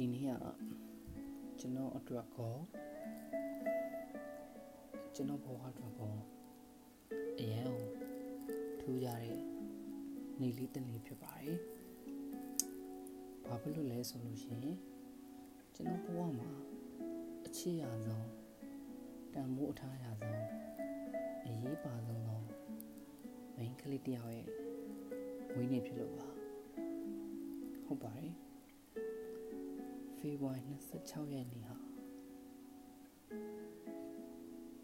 ဒီနေ့ကကျွန်တော်အတွက်ကောကျွန်တော်ဘဝအတွက်ကောအရန်ထူးကြတဲ့နေလေးတနေ့ဖြစ်ပါတယ်။ဘာဖြစ်လို့လဲဆိုလို့ရှိရင်ကျွန်တော်ဘဝမှာအချစ်ရဆုံးတန်မိုးအထားရဆုံးအရေးပါဆုံးသော main ကလေးတယောက်ရဲ့ဝင်းနေဖြစ်လို့ပါဟုတ်ပါတယ် ဖေဖော်ဝါရီ26ရက်နေ့ဟာ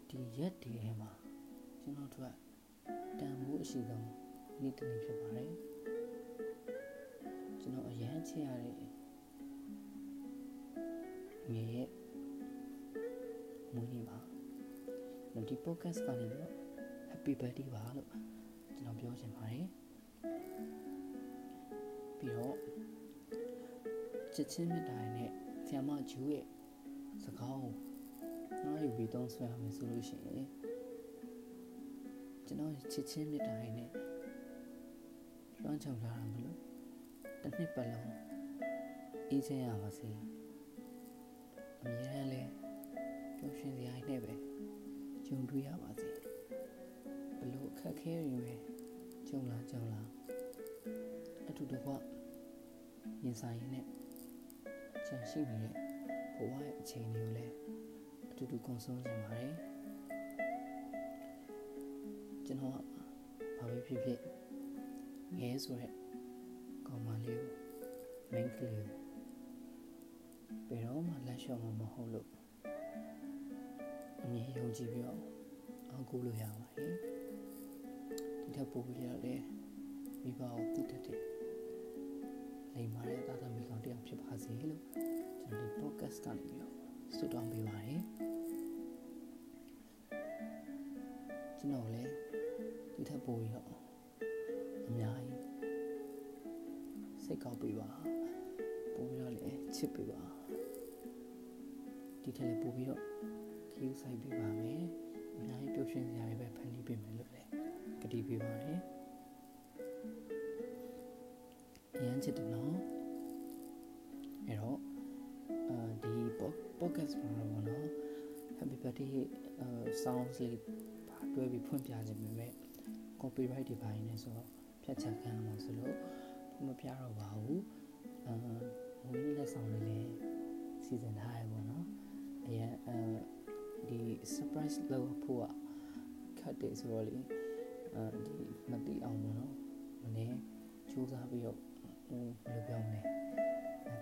ဒီရက်ဒီထဲမှာကျွန်တော်တို့တန်မိုးအရှိဆုံးနေ့တစ်နေ့ဖြစ်ပါတယ်ကျွန်တော်အရန်ချစ်ရတဲ့ငယ်ရဲ့မွေးနေ့ပါဒီ podcast ကနေပြီးတော့ happy birthday ပါလို့ကျွန်တော်ပြောချင်ပါတယ်ပြီးတော့ ချစ်ချင်းမြတ်တာနဲ့ဆ iam မဂျူးရဲ့စကားကိုနားယူပြီးသုံးဆွဲရမယ်ဆိုလို့ရှိရင်ကျွန်တော်ချစ်ချင်းမြတ်တာနဲ့လွှမ်းခြုံလာတာမလို့တစ်နှစ်ပတ်လုံးအေးချမ်းရပါစေအမြဲတမ်းလဲပျော်ရွှင်စရာနဲ့ပဲကြုံတွေ့ရပါစေဘလို့အခက်ခဲတွေပဲကြုံလာကြုံလာအတူတကွရင်ဆိုင်ရ င်းနဲ့ကြံရှိနေတဲ့ဘဝရဲ့အချိန်တွေကိုလည်းအတူတူကုန်ဆုံးကြပါတယ်ကျွန်တော်ဘာပဲဖြစ်ဖြစ်ငဲဆိုရက်ကောင်မလေးကို main ကလေးကိုဘယ်တော့မှလက်လျှော့မှာမဟုတ်လို့အမြဲယုံကြည်ပြီးတော့အောင်ကိုလို့ရပါတယ်ဒီထက်ပိုပြီးတော့လည်းမိဘကိုတည်တတ်တဲ့ လိမ္မာတဲ့သာသမီကောင်တယောက်ဖြစ်ပါစေလို့ကျွန်တော်ဒီ podcast ကနေပြီးတော့ဆုတောင်းပေးပါတယ်ကျွန်တော်လည်းဒီထက်ပိုပြီးတော့အများကြီးစိတ်ကောက်ပေးပါပိုပြီးတော့လည်းချစ်ပေးပါဒီထက်လည်းပိုပြီးတော့ခီးဆိုင်ပေးပါမယ်အများကြီးပျော်ရွှင်စရာတွေပဲဖန်တီးပေးမယ်လို့လည်းကတိပေးပါတယ် အရန်ချစ်တယ်နော်အဲ့တော့အာဒီ podcast မှာတော့နော် happy birthday uh sounds လေးပါတွဲပြီးဖွင့်ပြခြင်းပေမဲ့ copyright တွေပိုင်းနေဆိုတော့ဖြတ်ချက်ခံရမှာဆိုလို့မပြတော့ပါဘူးအာဝင်းလက်ဆောင်လေးလည်းစီစဉ်ထားရပါတော့အရင်အဲဒီ surprise လုပ်ဖို့ကခက်တယ်ဆိုတော့လေအဲဒီမသိအောင်ပေါ့နော်မနေ့စူးစမ်းပြီးတော့ ဟိုဘယ်လိုပြောမလဲ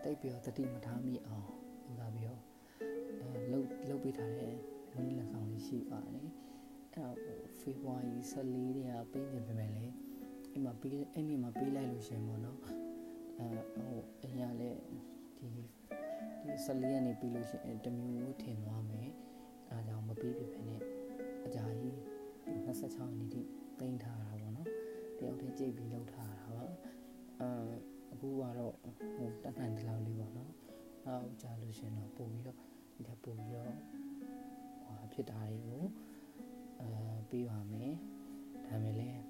တိတ်ပြီးတော့တတိမထားမိအောင်စူးစမ်းပြီးတော့အဲလုတ်လုတ်ပေးထားတဲ့ဝင်းလက်ဆောင်လေးရှိပါတယ်အဲ့တော့ဖေဖော်ဝါရီ14ရက်ပေးနေပြီမဲ့လေအိမ်မှာပေးအဲ့ဒီမှာပေးလိုက်လို့ရှင်ပေါ့နော်အဲဟိုအရာလေဒီဒီ14ရက်နေပြီးလို့ရှင်တမျိုးထင်သွားမယ်အဲဒါကြောင့်မပေးပြပဲနဲ့အကြာကြီး26ရက်နေ့ထိတင်ထားတာပေါ့နော်တယောက်တည်းကြိတ်ပြီးလောက်ထားတာပါအဲအ ခုကတော့ဟိုတက်နိုင်တဲ့လောက်လေးပေါ့နော်နောက်ကြာလို့ရှင်တော့ပို့ပြီးတော့ဒီထက်ပို့ပြီးတော့ဟိုဖြစ်တာတွေကိုအဲပြီးပါမယ်ဒါမဲ့လည်း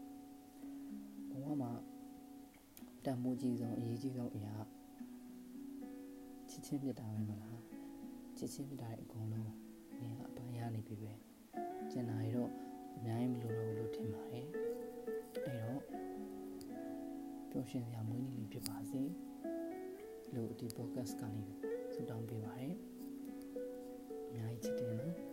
ဘဝမှာတန်မိုးကြီးဆုံးအရေးကြီးဆုံးအရာချစ်ချင်းမြတ်တာပဲမလားချစ်ချင်းမြတ်တာရဲ့အကုန်လုံးနေကအပန်းရနေပြီပဲကျန်တာတွေတော့အများကြီး ပျော်ရွှင်စရာမွေးနေ့လေးဖြစ်ပါစေလို့ဒီ podcast ကနေဆုတောင်းပေးပါတယ်အများကြီးချစ်တယ်နော်